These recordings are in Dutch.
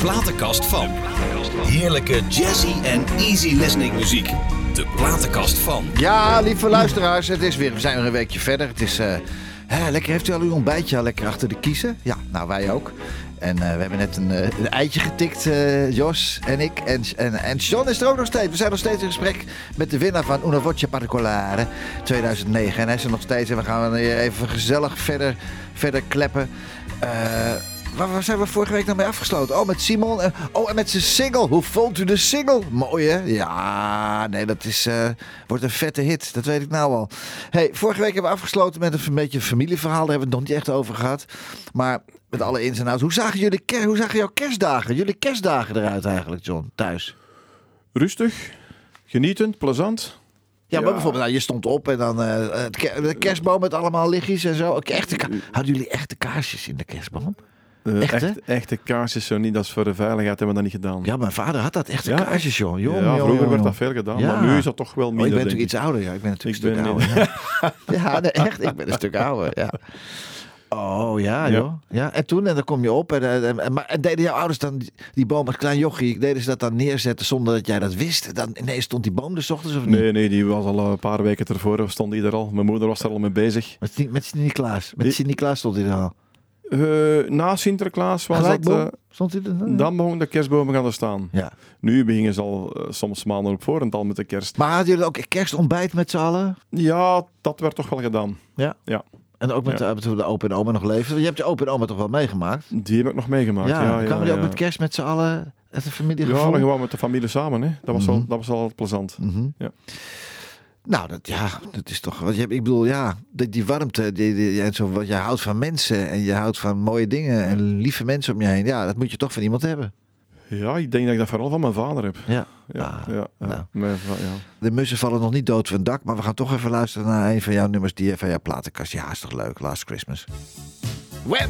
platenkast van. Heerlijke jazzy en easy listening muziek. De platenkast van. Ja, lieve luisteraars, het is weer, we zijn weer een weekje verder. Het is, eh, lekker, heeft u al uw ontbijtje al lekker achter de kiezen? Ja, nou wij ook. En eh, we hebben net een, eh, eitje getikt, Jos en ik. En, en, en John is er ook nog steeds. We zijn nog steeds in gesprek met de winnaar van Una Voce Particolare 2009. En hij is er nog steeds. En we gaan even gezellig verder, verder kleppen. Eh, waar, waar zijn we vorige week nou mee afgesloten? Oh, met Simon. En, oh, en met zijn single. Hoe vond u de single? Mooi, hè? Ja, nee, dat is, eh, wordt een vette hit. Dat weet ik nou al. Hey, vorige week hebben we afgesloten met een beetje een familieverhaal. Daar hebben we het nog niet echt over gehad. Maar met alle ins en outs. Hoe zagen, jullie, hoe zagen jouw kerstdagen? Jullie kerstdagen eruit eigenlijk, John? Thuis? Rustig, genietend, plezant. Ja, maar Ja. bijvoorbeeld, nou, je stond op en dan eh, de kerstboom met allemaal lichtjes en zo. Echte ka- Hadden jullie echte kaarsjes in de kerstboom? Eh, Echt, echt, echte kaarsjes zo niet, dat is voor de veiligheid, hebben we dat niet gedaan. Ja, mijn vader had dat echte Ja, kaarsjes, joh. Jong, Ja, jong, vroeger jong, werd dat veel gedaan, Ja. maar nu is dat toch wel Oh, minder. ik ben natuurlijk iets ouder, ja. Ik ben natuurlijk Ik een ben stuk ouder. Ja, nee, echt. Ik ben een stuk ouder, ja. Oh ja, joh. Ja, en toen, en dan kom je op. En, en, en, maar, en deden jouw ouders dan die, boom als klein jochie, deden ze dat dan neerzetten zonder dat jij dat wist? Dan ineens stond die boom er 's ochtends of niet? Nee, nee, die was al een paar weken ervoor, stond die er al. Mijn moeder was er al mee bezig. Met, met Sint-Niklaas. Met Sint-Niklaas stond hij er al. Eh, na Sinterklaas was dat... eh, stond hij er dan? dan begon de kerstbomen gaan er staan. Ja. Nu beginnen ze al eh, soms maanden op voorhand al met de kerst. Maar hadden jullie ook kerstontbijt met z'n allen? Ja, dat werd toch wel gedaan. Ja. Ja. En ook met Ja. de, toen de opa en oma nog leefden. Je hebt je opa en oma toch wel meegemaakt? Die heb ik nog meegemaakt. ja, Ja, ja, kwamen jullie ook met kerst met z'n allen? Het een familiegevoel? Ja, dan gewoon met de familie samen. Hè. Dat, was Mhm. wel, dat was wel plezant. Mhm. Ja. Nou, dat, ja, dat is toch. Wat je, hebt- ik bedoel, ja, die, die warmte, die, die, en zo, wat je houdt van mensen en je houdt van mooie dingen en lieve mensen om je heen. Ja, dat moet je toch van iemand hebben. Ja, ik denk dat ik dat vooral van mijn vader heb. Ja. Ja, Ah, ja, ja. nou. Mijn ja. De mussen vallen nog niet dood van het dak, maar we gaan toch even luisteren naar een van jouw nummers die van jouw platenkast. Ja, is toch leuk, Last Christmas. Web!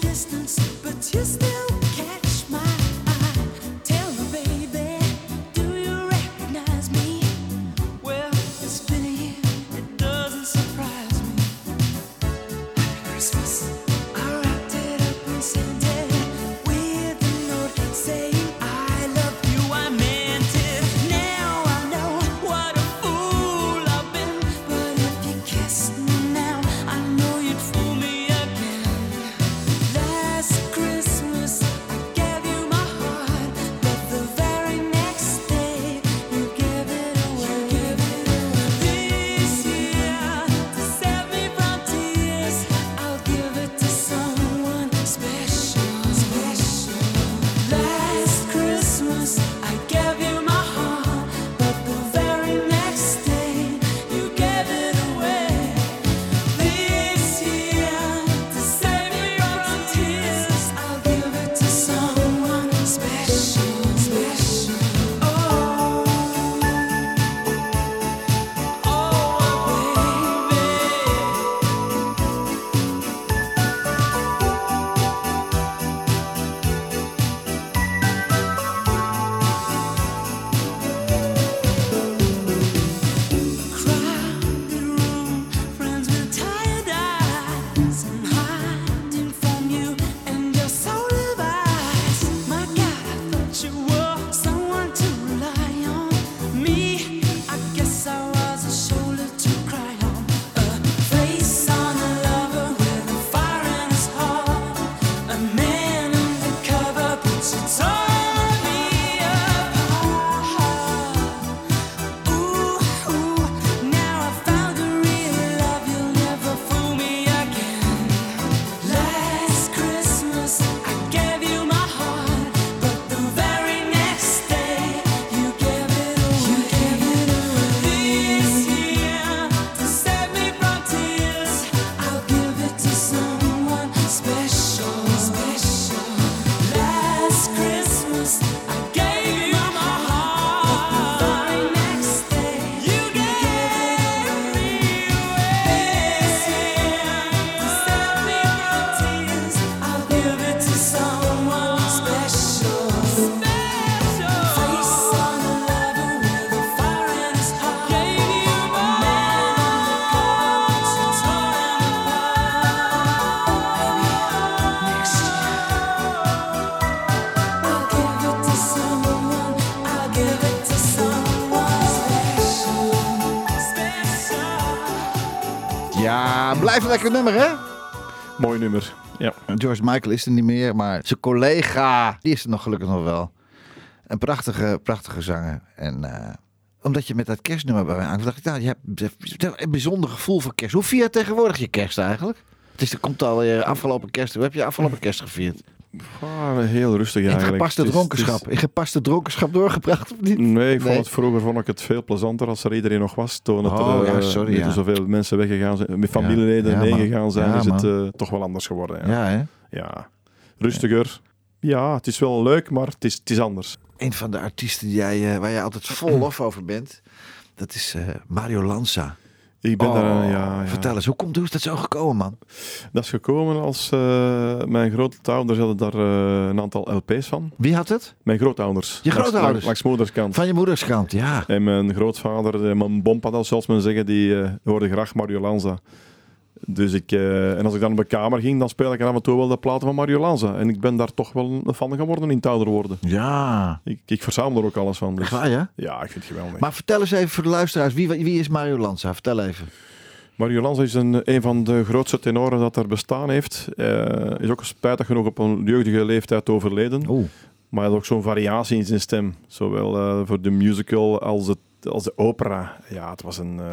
distance, but you still. Lekker nummer, hè? Mooi nummer. Ja. George Michael is er niet meer, maar zijn collega, die is er nog gelukkig nog wel. Een prachtige, prachtige zanger. En eh, omdat je met dat kerstnummer bij mij aankwam, dacht ik, nou, je hebt, een bijzonder gevoel voor kerst. Hoe vier je tegenwoordig je kerst eigenlijk? Het is, er komt alweer afgelopen kerst. Hoe heb je afgelopen kerst gevierd? Ah, heel rustig In eigenlijk. gepaste Het is- het is- dronkenschap. In gepaste dronkenschap doorgebracht of niet? Nee, ik vond Nee. het vroeger vond ik het veel plezanter als er iedereen nog was. Toen het Oh, er, ja, eh, sorry, zoveel mensen weggegaan zijn, met familieleden Ja, heen man. gegaan zijn, is het eh, toch wel anders geworden. Ja. Ja, hè? Ja. Rustiger. Ja, het is wel leuk, maar het is, het is anders. Een van de artiesten die jij, eh, waar jij altijd vol lof over bent, dat is Mario Lanza. Ik ben Oh, daar, ja, ja. Vertel eens, hoe, komt, hoe is dat zo gekomen, man? Dat is gekomen als eh, mijn grootouders hadden daar eh, een aantal LP's van. Wie had het? Mijn grootouders. Je grootouders? Langs, langs moederskant. Van je moederskant, ja. En mijn grootvader, eh, mijn bompa, zoals men zeggen, die hoorde graag Mario Lanza. Dus ik, eh, en als ik dan op mijn kamer ging, dan speelde ik af en toe wel de platen van Mario Lanza. En ik ben daar toch wel een fan geworden in ouder worden. Ja. Ik, ik verzamel er ook alles van. Dus. Waar, ja? Ja, ik vind het geweldig. Maar vertel eens even voor de luisteraars, wie, wie is Mario Lanza? Vertel even. Mario Lanza is een, een van de grootste tenoren dat er bestaan heeft. Eh, is ook spijtig genoeg op een jeugdige leeftijd overleden. Oeh. Maar hij had ook zo'n variatie in zijn stem. Zowel eh, voor de musical als, het, als de opera. Ja, het was een, eh,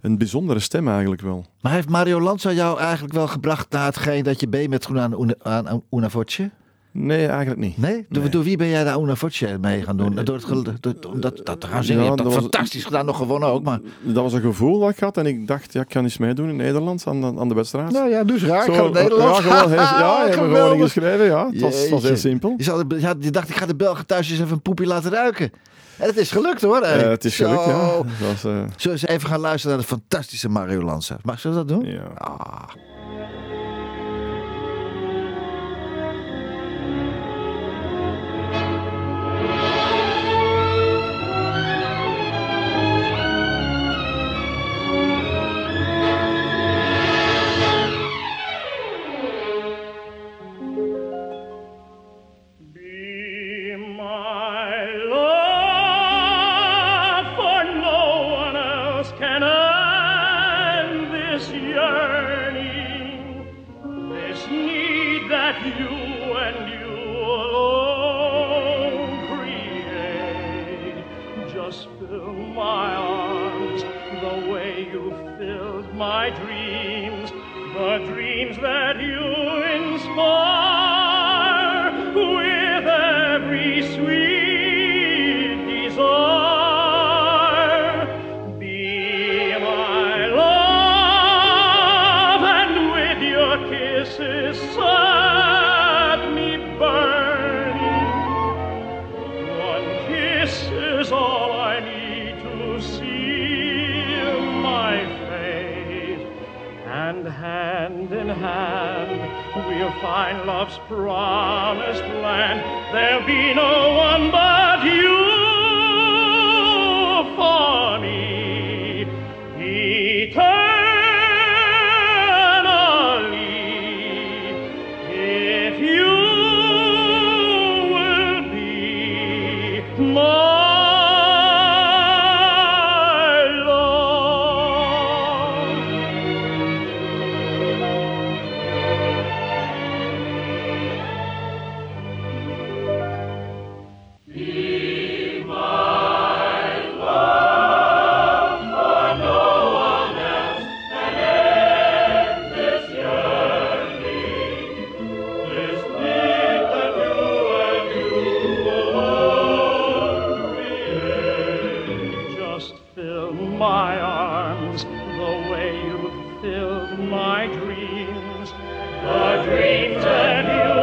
een bijzondere stem eigenlijk wel. Maar heeft Mario Lanza jou eigenlijk wel gebracht naar hetgeen dat je B met groen aan, aan, Una Voce? Nee, eigenlijk niet. Nee? Door, Nee. door wie ben jij daar Una Voce mee gaan doen? Door het, door, dat, dat te gaan zingen. Ja, dat dat was- fantastisch gedaan, nog gewonnen ook. Maar... Dat was een gevoel dat ik had en ik dacht, ja, ik kan eens meedoen in Nederland aan de, aan de wedstrijd. Nou ja, dus raar. Zo, Ik ga Nederland. Ja, gewoon, ja, me gewoon Geweldig. ingeschreven. Ja, het was, was heel simpel. Je, zou de- ja, je dacht, ik ga de Belgen thuis eens even een poepje laten ruiken. En het is gelukt hoor. Eh, hey. het is gelukt, ja. Was, eh, Zullen we eens even gaan luisteren naar de fantastische Mario Lanza? Mag ze dat doen? ja. Ah. can I? You filled my dreams, the dreams that you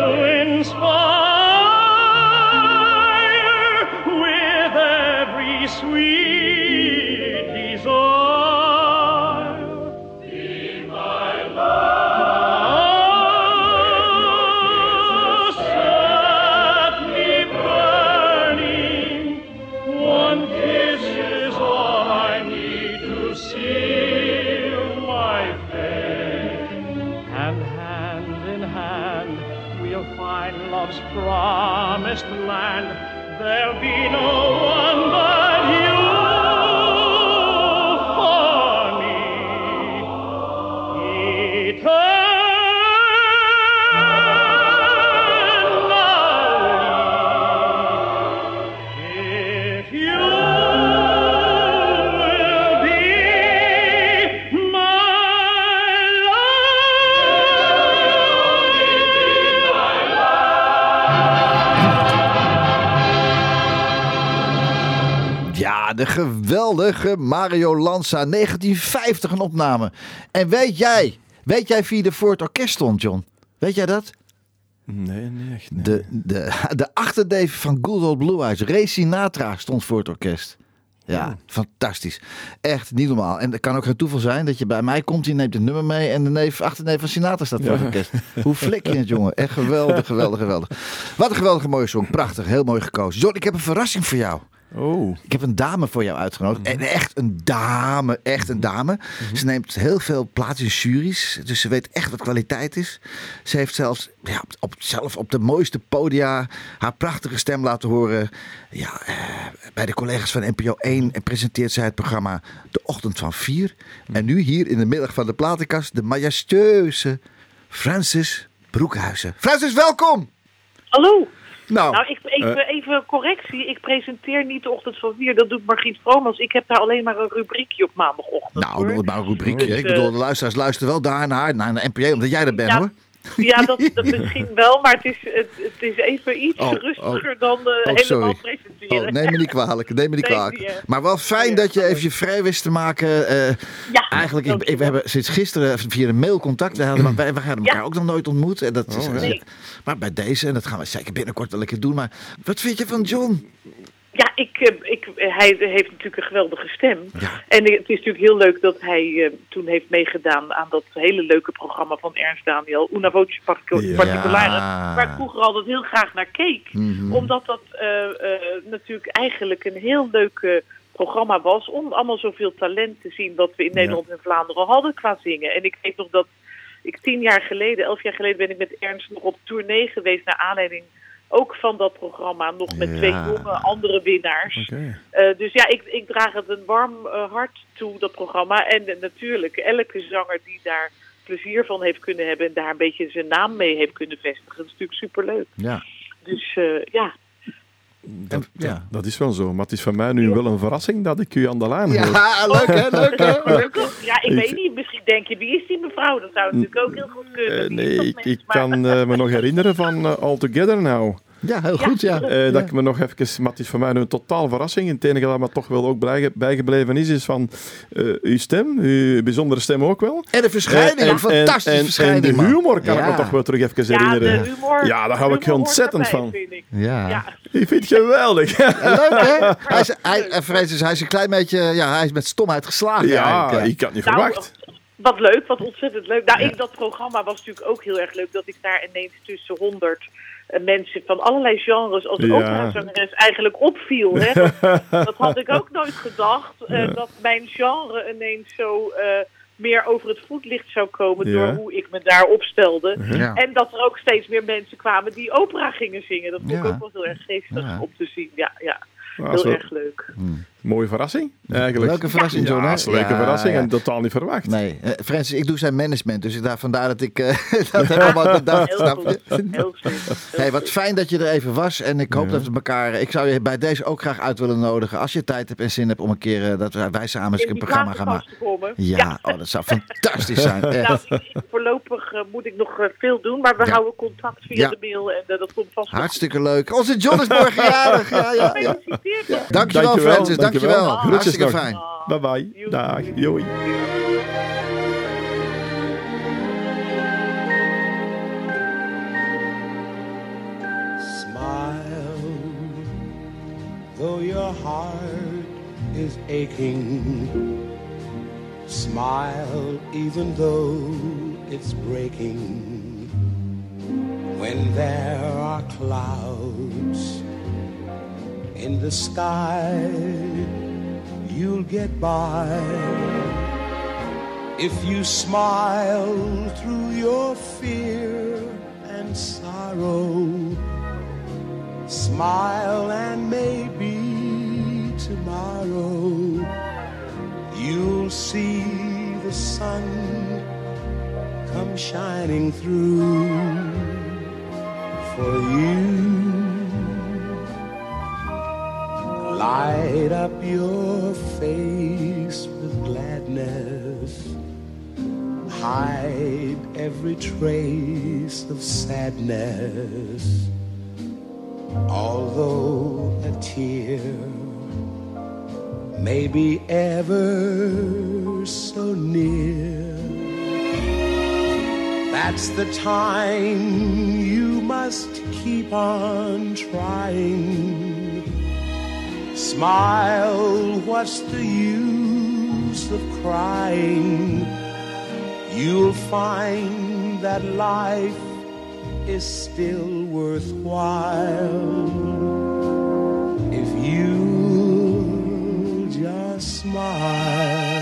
de geweldige Mario Lanza, 1950 een opname. En weet jij, weet jij wie er voor het orkest stond, John? Weet jij dat? Nee, nee, echt. De, de, de achterdeven van Good Old Blue Eyes, Ray Sinatra, stond voor het orkest. Ja, fantastisch. Echt niet normaal. En het kan ook geen toeval zijn dat je bij mij komt, je neemt het nummer mee en de neef, achterneef van Sinatra staat voor het orkest. Hoe flik je het, jongen? Echt geweldig, geweldig, geweldig. Wat een geweldige mooie song. Prachtig, heel mooi gekozen. John, ik heb een verrassing voor jou. Oh, Ik heb een dame voor jou uitgenodigd. En echt een dame, echt een dame. Ze neemt heel veel plaats in juries. Dus ze weet echt wat kwaliteit is. Ze heeft zelfs ja, op, op- zelf op de mooiste podia haar prachtige stem laten horen. Ja, eh, bij de collega's van NPO 1 en presenteert zij het programma De Ochtend van 4. En nu hier in de middag van de platenkast de majestueuze Francis Broekhuizen. Francis, welkom! Hallo. Nou, Nou, ik, even, even correctie. Ik presenteer niet de ochtend van vier. Dat doet Margriet Vromans. Ik heb daar alleen maar een rubriekje op maandagochtend. Nou, hoor. maar een rubriekje. Dus, ik bedoel, eh, de luisteraars luisteren wel daarnaar, naar de NPO, omdat jij er bent Ja, hoor. Ja, dat, dat misschien wel. Maar het is, het, het is even iets Oh, rustiger dan eh, helemaal sorry. presenteren. Oh, neem me niet kwalijk, neem me niet kwalijk. erg. Maar wel fijn Ja, dat je even je vrij wist te maken. eh, Ja, eigenlijk, ik, we hebben sinds gisteren via een mail contact. We hadden, wij, wij hadden elkaar Ja. ook nog nooit ontmoet. En dat is, Oh. Nee. Maar bij deze, en dat gaan we zeker binnenkort wel een keer doen. Maar wat vind je van John? Ja, ik, eh, ik, eh, hij heeft natuurlijk een geweldige stem. Ja. En het is natuurlijk heel leuk dat hij eh, toen heeft meegedaan aan dat hele leuke programma van Ernst Daniel, Una Voce Ja. Particolare, waar ik vroeger altijd heel graag naar keek. Mhm. Omdat dat natuurlijk eigenlijk een heel leuk programma was om allemaal zoveel talent te zien wat we in Nederland en Vlaanderen hadden qua zingen. En ik weet nog dat ik tien jaar geleden, elf jaar geleden ben ik met Ernst nog op tournee geweest naar aanleiding ook van dat programma, nog met Ja. twee jonge andere winnaars. Eh, dus ja, ik, ik draag het een warm eh, hart toe, dat programma. En eh, natuurlijk, elke zanger die daar plezier van heeft kunnen hebben... en daar een beetje zijn naam mee heeft kunnen vestigen... dat is natuurlijk superleuk. Ja. Dus eh, ja, Dat, ja. dat, dat is wel zo. Maar het is voor mij nu wel een verrassing dat ik u aan de lijn hoor. Ja, leuk hè, leuk hè. Leuk, hè? ja ik Ik- weet niet. Misschien denk je, wie is die mevrouw? Dat zou natuurlijk ook heel goed kunnen. Nee, ik, mens? ik Maar- kan eh, me nog herinneren van eh, All Together Now. Ja, heel goed ja. Eh, Dat Ja. ik me nog even, maar het is voor mij nu een totaal verrassing. En het enige dat me toch wel ook blij- bijgebleven is, is van eh, uw stem, uw bijzondere stem ook wel. En de verschijning, Eh, een fantastische en, en, verschijning. En de man. humor kan ik me toch wel terug even ja, herinneren. de humor. Ja, daar hou ik ontzettend van. vind ik. Ja. Ja. Ik vind het geweldig. Leuk hè? Hij is, hij, en Francis, hij is een klein beetje, ja, hij is met stomheid geslagen Ja, eigenlijk. ik had niet Nou, verwacht. Wat leuk, wat ontzettend leuk. Nou, Ja. ik, dat programma was natuurlijk ook heel erg leuk dat ik daar ineens tussen honderd eh, mensen van allerlei genres als Ja. operazangeres eigenlijk opviel. Hè? Dat, dat had ik ook nooit gedacht, eh, dat mijn genre ineens zo eh, meer over het voetlicht zou komen Ja. door hoe ik me daar opstelde. Ja. En dat er ook steeds meer mensen kwamen die opera gingen zingen. Dat vond ik Ja. ook wel heel erg geestig Ja. om te zien. Ja, ja. Heel erg leuk. een mooie verrassing, eigenlijk. Leuke verrassing, John. Ja, leuke Ja, verrassing ja. en totaal niet verwacht. Nee, eh, Francis, ik doe zijn management, dus ik daar, vandaar dat ik eh, dat helemaal bedacht, Heel snap goed. je? Heel Hey, wat fijn dat je er even was en ik hoop dat we elkaar, ik zou je bij deze ook graag uit willen nodigen, als je tijd hebt en zin hebt om een keer, eh, dat wij, samen eens een programma gaan maken. Ja, oh, dat zou fantastisch zijn. Nou, voorlopig moet ik nog veel doen, maar we Ja. houden contact via Ja. de mail en dat komt vast Hartstikke leuk. Onze John is morgen jarig. Ja, ja, ja. Gefeliciteerd. hè. Dankjewel, Francis, dankjewel. Groetjes Hartstikke nog. fijn. Bye bye. Dag. Joei. Smile, though your heart is aching. Smile, even though it's breaking. When there are clouds in the sky, you'll get by. If you smile through your fear and sorrow, smile and maybe tomorrow you'll see the sun come shining through for you. Light up your face with gladness. Hide every trace of sadness. Although a tear may be ever so near. That's the time you must keep on trying. Smile, what's the use of crying? You'll find that life is still worthwhile if you just smile.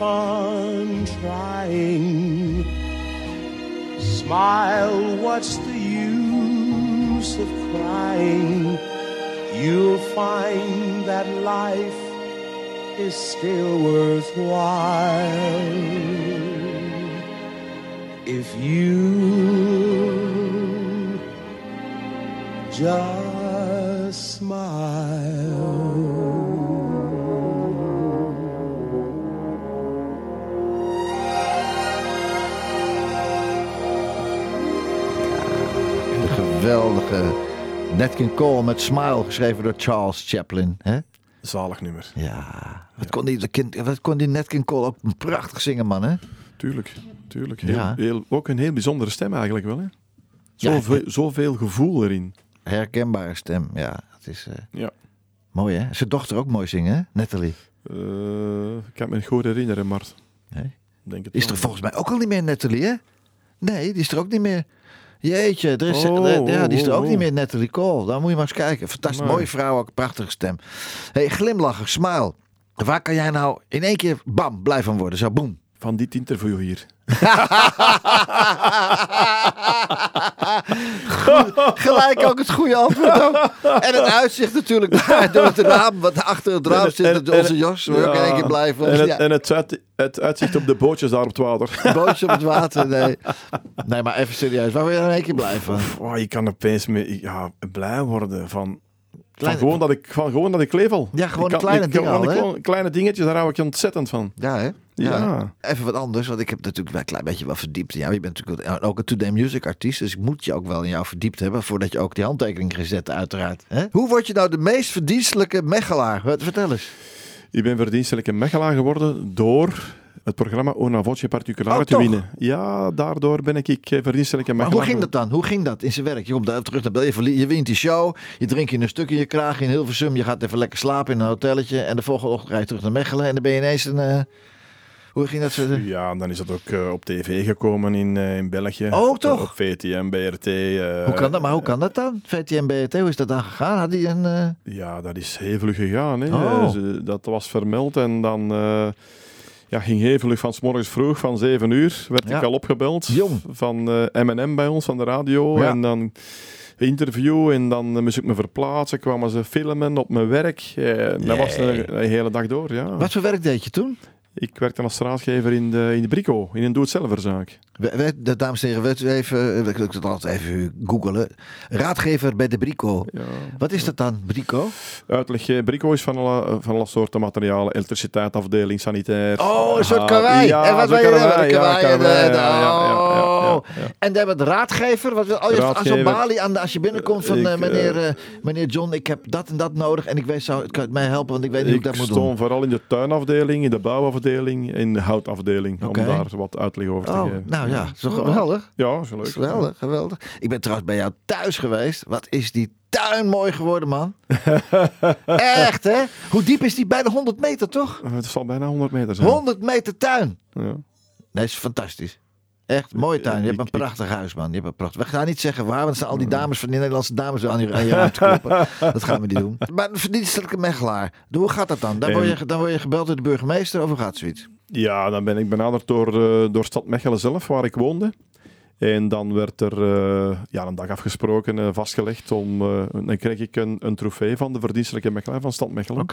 On trying. Smile, what's the use of crying? You'll find that life is still worthwhile if you just geweldige Nat King Cole met Smile, geschreven door Charles Chaplin. Hè? Zalig nummer. Ja, wat kon, die, de kind, wat kon die Nat King Cole ook prachtig zingen, man. Hè? Tuurlijk, tuurlijk. Heel, Ja. heel, ook een heel bijzondere stem eigenlijk wel. Hè? Ja, Zoveel, zoveel gevoel erin. Herkenbare stem, ja. Het is eh, Ja. mooi, hè? Zijn dochter ook mooi zingen, hè? Natalie. Eh, ik kan me niet goed herinneren, Nee? denk het is er volgens mij ook al niet meer, Natalie, hè? Nee, die is er ook niet meer. Jeetje, er is, Oh, er- ja, die is er oh, ook oh. niet meer, Natalie Cole. Daar moet je maar eens kijken. Fantastisch, mooie vrouw, ook een prachtige stem. hey, glimlacher, smile. Waar kan jij nou in één keer, bam, blij van worden? Zo, boem. Van dit interview hier. Gelijk ook het goede antwoord ook. En het uitzicht natuurlijk daar door het raam. Want achter het raam En zit en- onze Jos. Waar ook in één keer blij van. En het, Ja. en het, uit- het uitzicht op de bootjes daar op het water. Bootje op het water, nee. Nee, maar even serieus. Waar word je dan in één keer blij van? Oh, je kan opeens mee, ja, blij worden van, van, gewoon dat ik, van gewoon dat ik leef al. Ja, gewoon Ik de kan- kleine ik dingen al, Kleine dingetjes, daar hou ik ontzettend van. Ja, hè? Ja. Even wat anders, want ik heb natuurlijk wel een klein beetje wel verdiept. Ja, je bent natuurlijk ook een Today Music artiest, dus ik moet je ook wel in jou verdiept hebben voordat je ook die handtekening zetten, uiteraard. Hè? Hoe word je nou de meest verdienstelijke mechelaar? Wat- Vertel eens. Ik ben verdienstelijke mechelaar geworden door het programma Una Voce Particolare Oh, te toch? winnen. Ja, daardoor ben ik eh, verdienstelijke Maar mechelaar. hoe ging dat dan? Hoe ging dat in zijn werk? Je komt daar terug naar Bel, je, wint die show, je drinkt je een stuk in je kraag in Hilversum, je gaat even lekker slapen in een hotelletje en de volgende ochtend rijd je terug naar Mechelen en dan ben je ineens een... eh, hoe ging dat? zo? Ja, en dan is dat ook eh, op tv gekomen in, eh, in België. Oh, toch? Op VTM, BRT. eh, Hoe kan dat? Maar hoe kan dat dan? VTM, BRT, hoe is dat dan gegaan? Had die een... Ja, dat is heel vlug gegaan. Hè. Oh. Dat was vermeld en dan ja, ging heel vlug van s morgens vroeg, van 7 uur, werd Ja. ik al opgebeld. Jong. Van M&M bij ons, van de radio. Ja. En dan interview en dan moest ik me verplaatsen. Kwamen ze filmen op mijn werk. Eh, dat was een, een hele dag door, ja. Wat voor werk deed je toen? Ik werkte als straatgever in de, in de Brico, in een doe-het-zelverzaak. We- we- de dames en heren, wilt u even, ik wil het altijd even googelen. Raadgever bij de Brico. Ja. Wat is dat dan, Brico? Uitleg, eh, Brico is van alle, van alle soorten materialen. Elektriciteitsafdeling, sanitair. Oh, een soort karwei. Ja, en wat wil je hebben? ja, en, karwei, eh, ja, ja, ja, ja, ja, oh. ja. En dan met raadgever. Wat oh, je hebt aan zo'n Raadgever. balie aan de, als je binnenkomt van Ik, eh, eh, meneer, eh, meneer John, ik heb dat en dat nodig. En ik weet, zou het kan het mij helpen, want ik weet niet hoe ik Ik dat moet stond doen. vooral in de tuinafdeling, in de bouwafdeling, in de houtafdeling. Om daar wat uitleg over te Oh, geven. nou ja, toch geweldig. Ja, is leuk. Geweldig, geweldig. Ik ben trouwens bij jou thuis geweest. Wat is die tuin mooi geworden, man. Echt, hè? Hoe diep is die? Bijna 100 meter, toch? Eh, Het zal bijna 100 meter zijn. 100 meter tuin. Ja. Nee, is fantastisch. Echt, mooie tuin. Je hebt een prachtig huis, man. Je hebt een prachtig... We gaan niet zeggen waar, want staan al die dames van die Nederlandse dames aan je, aan je raam te kloppen. Dat gaan we niet doen. Maar een verdienstelijke mechelaar. Hoe gaat dat dan? Dan word je, dan word je gebeld door de burgemeester of hoe gaat zoiets? Ja, dan ben ik benaderd door, eh, door Stad Mechelen zelf, waar ik woonde. En dan werd er eh, ja, een dag afgesproken, eh, vastgelegd. Om, eh, dan kreeg ik een, een trofee van de verdienstelijke mechelaar van Stad Mechelen.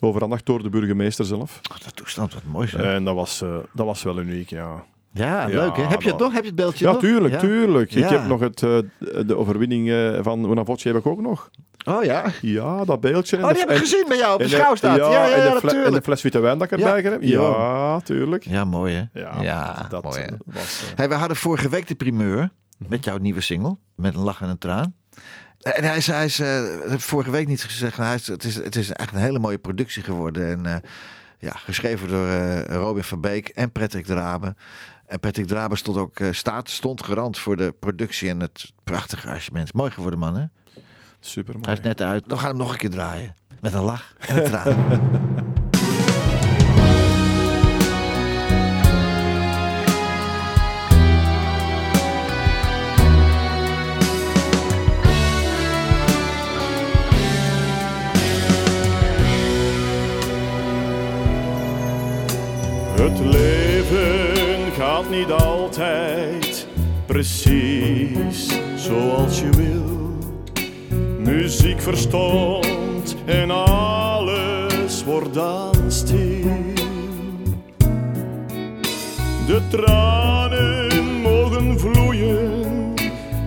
Overhandigd door de burgemeester zelf. Oh, dat toestand, wat mooi zo. En dat was, eh, dat was wel uniek, ja. Ja, Ja, leuk hè? Heb je het nog? Heb je het beeldje Ja, nog? tuurlijk, Ja. tuurlijk. Ja. Ik heb nog het, eh, de overwinning eh, van Unavoce heb ik ook nog. Oh ja? Ja, dat beeldje. Oh, die heb ik en- gezien bij jou op de schouwstaat. Ja, ja, en, de en de fles witte wijn dat ik erbij heb. Ja. Tuurlijk. Ja, mooi hè? Ja, dat mooi hè? was... eh, Hey, we hadden vorige week de primeur met jouw nieuwe single, met een lach en een traan. En hij is, hij is vorige week niet gezegd, maar hij is, het, is, het is echt een hele mooie productie geworden. En ja, geschreven door Robin van Beek en Patrick Draben. En Patrick Draben stond ook eh, staat, stond garant voor de productie en het prachtige arrangement. Mooi geworden man hè? super Hij is net uit. Dan gaan we hem nog een keer draaien. Met een lach en een traan. Het leven niet altijd precies zoals je wil. Muziek verstond en alles wordt dan stil. De tranen mogen vloeien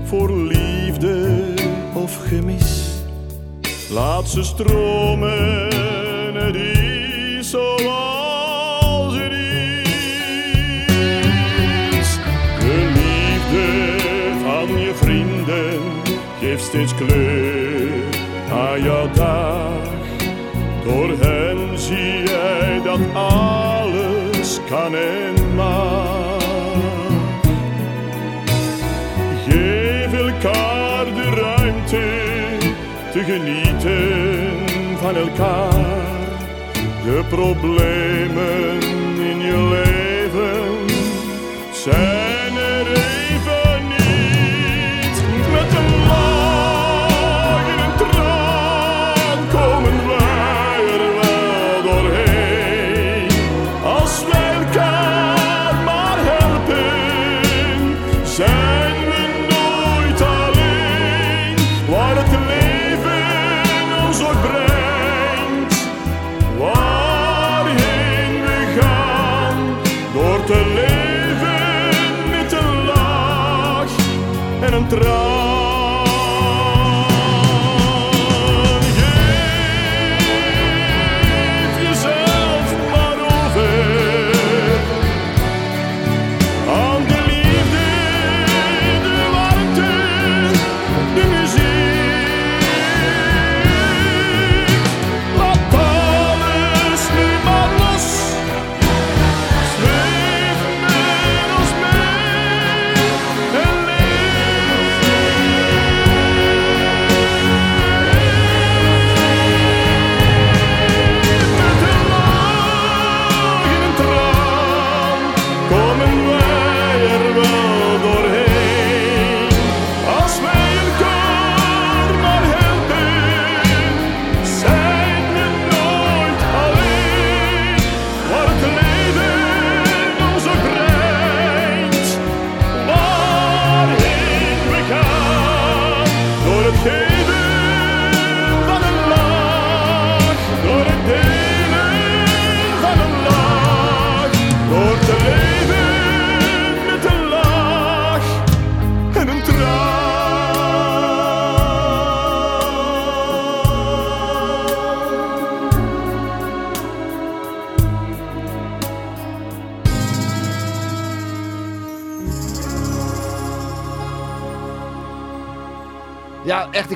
voor liefde of gemis. Laat ze stromen, het is zoals steeds kleur aan jouw dag. Door hen zie jij dat alles kan en mag. Geef elkaar de ruimte te genieten van elkaar. De problemen in je leven zijn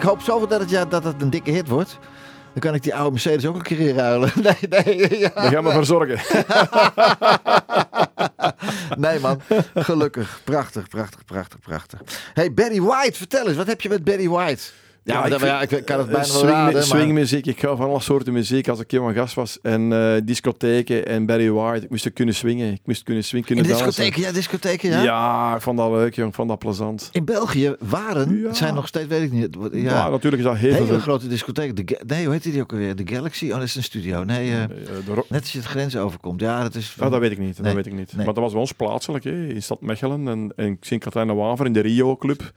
hoop zoveel dat het, ja, dat het een dikke hit wordt. Dan kan ik die oude Mercedes ook een keer inruilen. Nee, nee, ja. Daar gaan we voor zorgen. nee man. Gelukkig. Prachtig, prachtig, prachtig, prachtig. Hey, Barry White. Vertel eens. Wat heb je met Barry White? Ja, maar ik dat- vind- ja, ik kan het Eh, bijna wel raden. maar- swingmuziek. Ik ga van alle soorten muziek. Als ik van gast was en eh, discotheken en Barry White. Ik moest er kunnen swingen. Ik moest kunnen swingen, In kunnen discotheken, ja, discotheken, ja. Ja? ik vond dat leuk, jong. Ik vond dat plezant. In België waren, Ja. het zijn nog steeds, weet ik niet. Ja, Ja, natuurlijk is dat heel hele veel. grote discotheken. De, nee, hoe heet die ook alweer? De Galaxy? Oh, dat is een studio. Nee, eh, de net als je het grens overkomt. Ja, dat is... Ja, dat weet ik niet. Nee, Dat weet ik niet. nee. Maar dat was bij ons plaatselijk, hè, in stad Mechelen en, en Sint-Katrijnen-Waver in de Rio Club.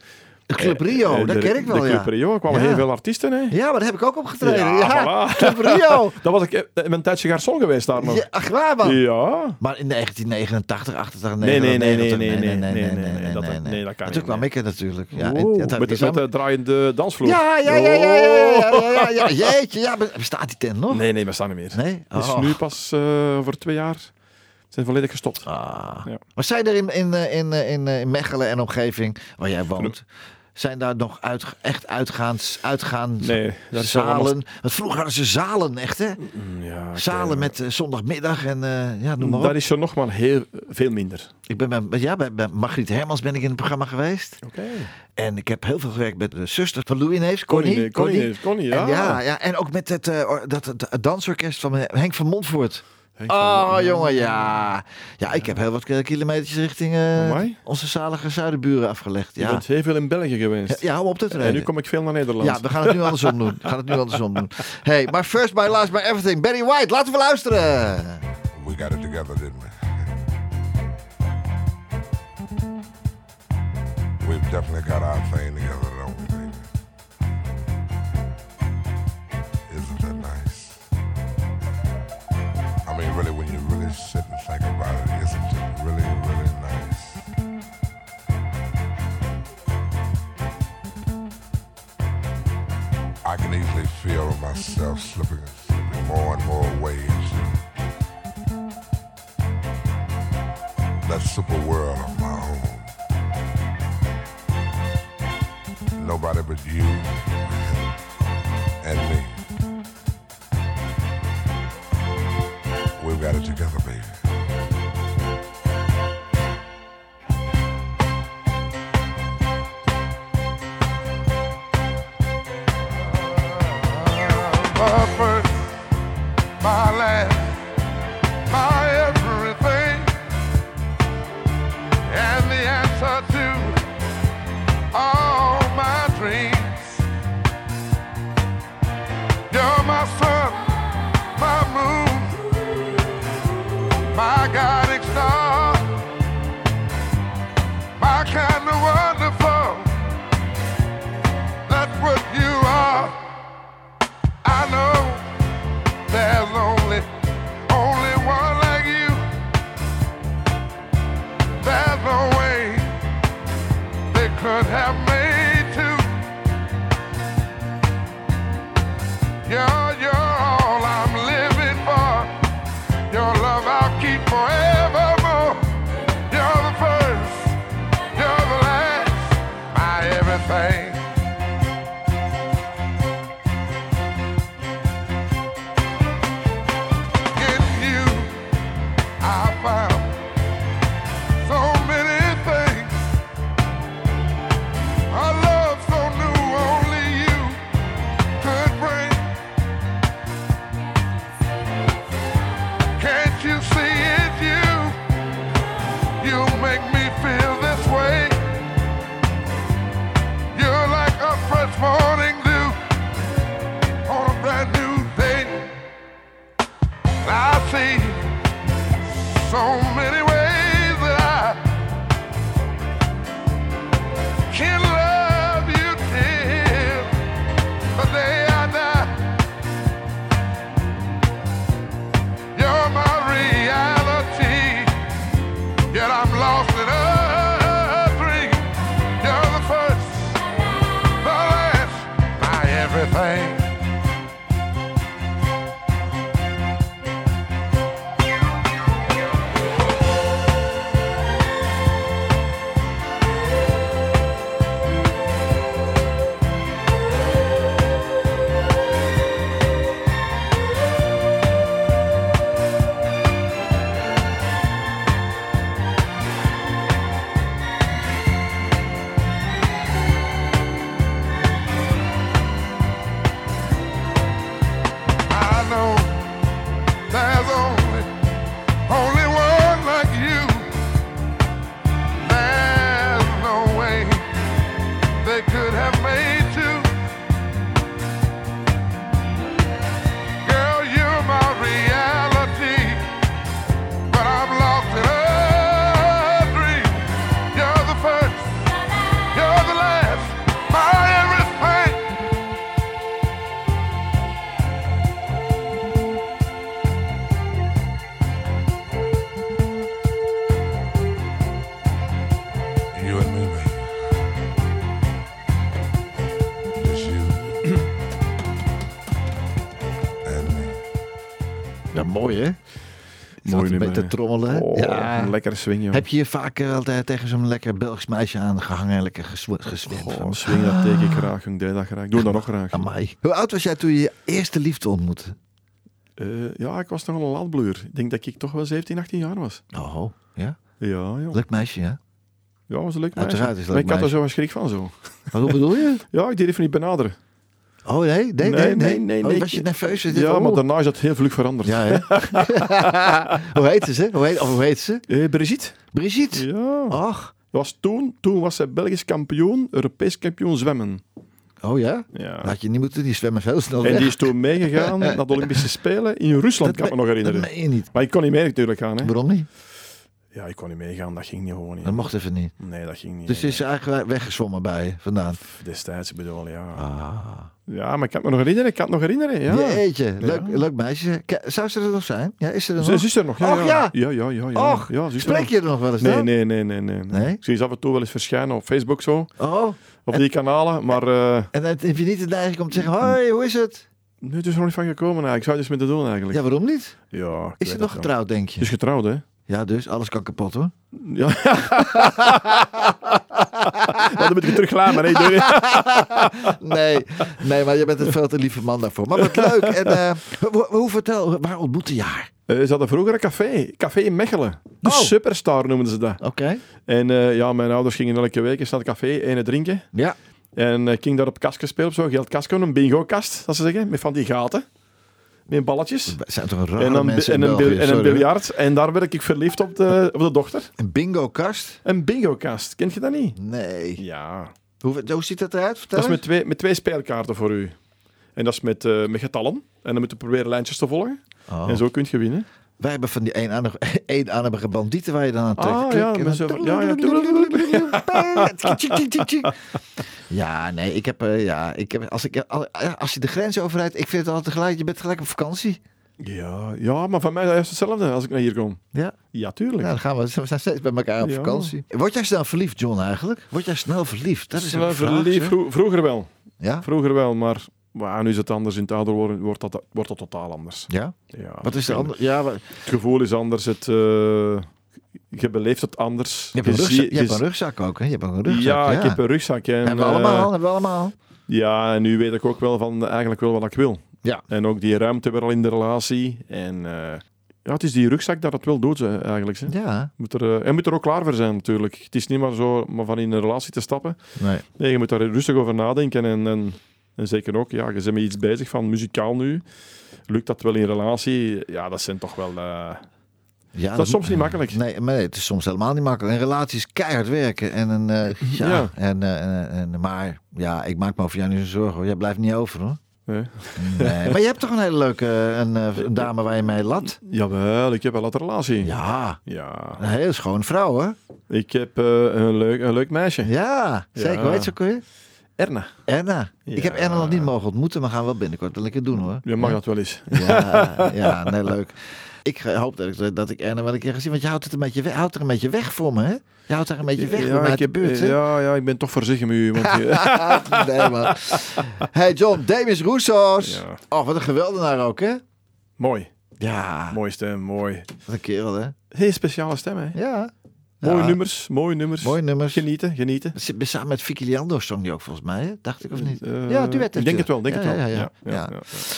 De Club Rio, Eh, dat ken ik wel, De Club ja. Rio, er kwamen Ja. heel veel artiesten, hè? Ja, maar daar heb ik ook opgetreden. Ja, Ja, voilà. Club Rio. Dat was ik eh, een tijdje garçon geweest daar nog. Ja, ach, waar man. Ja. Maar in 1989, 88, Nee, nee, nee, 99, nee, nee, nee, nee, nee, nee, dat- nee, dat kan toen kwam nee. ik er natuurlijk. Ja, Oeh, en met, met de draaiende dansvloer. ja, ja, ja, ja, ja, ja, ja, ja, ja, jeetje, ja, be- bestaat die tent nog? Nee, nee, we staan niet meer. Nee? Het is Oh. nu pas eh voor twee jaar. zijn volledig gestopt. Ah. Ja. Maar zijn er in, in, eh, in, eh, in, eh, in Mechelen en omgeving, waar jij woont, zijn daar nog uit, echt uitgaans, uitgaan Nee, dat zalen? allemaal- Want vroeger hadden ze zalen, echt hè? Mm, Ja, ik, Zalen eh, met eh, zondagmiddag en eh, ja, noem maar op. Dat is er nog maar heel veel minder. Ik ben bij, ja, bij, bij Margriet Hermans ben ik in het programma geweest. Oké. En ik heb heel veel gewerkt met de zuster van Louis Neefs, Connie. Connie, Connie, Connie, Connie, ja. En, ja, ja, en ook met het, dat, het, het dansorkest van Henk van Montvoort. Henk Oh, jongen, ja. Ja, ik heb heel wat kilometers richting eh, onze zalige zuidenburen afgelegd. Je Ja. bent heel veel in België geweest. ja, om op te treden. en nu kom ik veel naar Nederland. Ja, we gaan het nu andersom doen. We gaan het nu andersom doen. Hey, maar first by last by everything. Barry White, laten we luisteren. We got it together, didn't we? We've definitely got our thing together, mean, really, when you really sit and think about it, isn't it really, really nice? I can easily feel myself slipping, slipping more and more ways. That super world of my own. Nobody but you and me. Got it together, baby. Een beetje hè. trommelen. Oh, ja. een lekkere swing, joh. Heb je hier vaak eh, altijd tegen zo'n lekker Belgisch meisje aangehangen en lekker gesw- geswimd? Oh, van, swing, dat teken ik graag. Ik deed dat graag. Ik doe dat nog graag. Amai. Hoe oud was jij toen je je eerste liefde ontmoette? Eh, ja, ik was nog een laadbloer. Ik denk dat ik toch wel 17, 18 jaar was. Oh, ja? Ja, joh. Leuk meisje, ja? Ja, was een leuk meisje. Uiteraard is Maar ik had er zo een schrik van, zo. Hoe bedoel je? Ja, ik deed even niet benaderen. Oh nee, nee, nee. Nee, nee, nee, Oh, was je nerveus? Ja, maar daarna is dat heel vlug veranderd. Ja, hè? hoe heet ze? Hoe heet, of hoe heet ze? Eh, Brigitte? Brigitte. Ja. Ach. Was toen, toen was zij Belgisch kampioen, Europees kampioen zwemmen. Oh ja? Ja. Had je niet moeten, die zwemmen veel snel En die is toen meegegaan naar de Olympische Spelen in Rusland, kan ik me nog Dat herinneren. meen je niet. Maar ik kon niet mee natuurlijk gaan. Hè. Waarom niet? Ja, ik kon niet meegaan, dat ging niet gewoon niet. Dat mocht even niet. Nee, dat ging niet. Dus ze is eigenlijk weggezwommen bij je vandaan. Destijds, ik bedoel, ja. Ah. Ja, maar ik kan het me nog herinneren, ik kan het nog herinneren, ja. Jeetje, leuk, Ja. leuk meisje. Zou ze er nog zijn? Ja, is ze er Ze nog? is er nog, ja. Och, ja. Ja, ja, ja. ja, Och, ja, ze Spreek je er nog wel eens Nee, nee, nee, nee, nee. Nee? Ik zie ze af en toe wel eens verschijnen op Facebook zo, Oh, op die kanalen, maar eh en dan heb je niet de neiging om te zeggen, hoi, hoe is het? nu is er nog niet van gekomen eigenlijk. Ik zou het eens met te doen eigenlijk. Ja, waarom niet? Ja, Is ze nog het getrouwd, denk je? Ze is getrouwd, hè? Ja, dus alles kan kapot hoor. Ja. Maar dan moet je terug hè? Doe je- Nee, nee, maar je bent een veel te lieve man daarvoor. Maar wat leuk. En eh, hoe, vertel, waar ontmoette je haar? Eh, ze hadden vroeger een café. Café in Mechelen. De Oh. Superstar noemden ze dat. Oké. En eh, ja, mijn ouders gingen elke week eens naar het café, ene drinken. Ja. En ik ging daar op kastje spelen, op zo'n geldkastje, een bingo-kast, dat ze zeggen, met van die gaten. Met balletjes. We zijn toch een rare En een, mensen en een, België, en een biljart. En daar werd ik verliefd op de, op de dochter. Een bingo-kast? Een bingo-kast. Kent je dat niet? Nee. Ja. Hoe, hoe ziet dat eruit? Vertel Dat is met twee, met twee speelkaarten voor u. En dat is met, eh, met getallen. En dan moet je proberen lijntjes te volgen. Oh. En zo kun je winnen. Wij hebben van die eenarmige, bandieten waar je dan aan trekt. Ah, ja, nee, ik heb, eh, ja, ik heb, als, ik, als je de grens overrijdt, ik vind het altijd gelijk, je bent gelijk op vakantie. Ja, ja, maar van mij is het hetzelfde als ik naar hier kom. Ja, Ja, tuurlijk. nou, dan gaan we, we zijn steeds bij elkaar op Ja. vakantie. Word jij snel verliefd, John, eigenlijk? Word jij snel verliefd? Dat is Snel een vraag, verliefd. vroeger wel. Ja? Vroeger wel, maar, maar nu is het anders. In het ouder worden wordt dat, wordt dat totaal anders. Ja? Ja, Wat is de ik andere? Ja, Het gevoel is anders. Het, eh, je beleeft het anders. je hebt een rugzak, zie- je hebt je een rugzak ook, hè? Je hebt een rugzak, ja, ik heb een rugzak. En, Hebben we eh, allemaal, hebben we allemaal. Ja, en nu weet ik ook wel van eigenlijk wel wat ik wil. Ja. En ook die ruimte weer al in de relatie. En ja, het is die rugzak dat het wel doet, hè, eigenlijk. Hè. Ja, Moet er, je moet er ook klaar voor zijn, natuurlijk. Het is niet maar zo maar van in een relatie te stappen. nee. Nee, je moet daar rustig over nadenken. En, en, en zeker ook, ja, je bent met iets bezig van muzikaal nu. Lukt dat wel in relatie? Ja, dat zijn toch wel... eh, Ja, dat is soms niet makkelijk. Nee, maar nee, het is soms helemaal niet makkelijk. Een relatie is keihard werken. En een, eh, ja, Ja. En, eh, en, maar ja, ik maak me over jou niet zo zorgen. Hoor. Jij blijft niet over hoor. hè. Nee. maar je hebt toch een hele leuke een, een dame waar je mee lat? Jawel, ik heb wel een relatie. Ja, Ja. een hele schone vrouw hoor. Ik heb een, leuk, een leuk meisje. Ja, zeker. Ja. Hoe heet ze ook Erna. Erna. Ik heb Ja. Erna nog niet mogen ontmoeten, maar gaan we wel binnenkort wel een keer doen hoor. Je mag dat wel eens. Ja, ja, nee, leuk. Ik hoop dat ik, dat ik Erna wel een keer ga zien, want je houdt, het een beetje weg, houdt er een beetje weg voor me, hè? Je houdt haar een beetje weg ik uit de heb, buurt, hè? ja, ja, ik ben toch voorzichtig met u. Want je- nee, man. Hey John, Demis Roussos. Ja. Oh, wat een geweldenaar ook, hè? mooi. Ja, Mooi stem, mooi. wat een kerel, hè? Heel speciale stem, hè? Ja. Mooie Ja, nummers, mooie nummers. Mooie nummers. Genieten, genieten. Samen met Vicky Leandro zong die ook volgens mij, hè? Dacht ik of niet? Eh, ja, duet. Ik denk het wel, denk ja, het wel. Ja.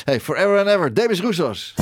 Hey, Forever and Ever, Demis Roussos.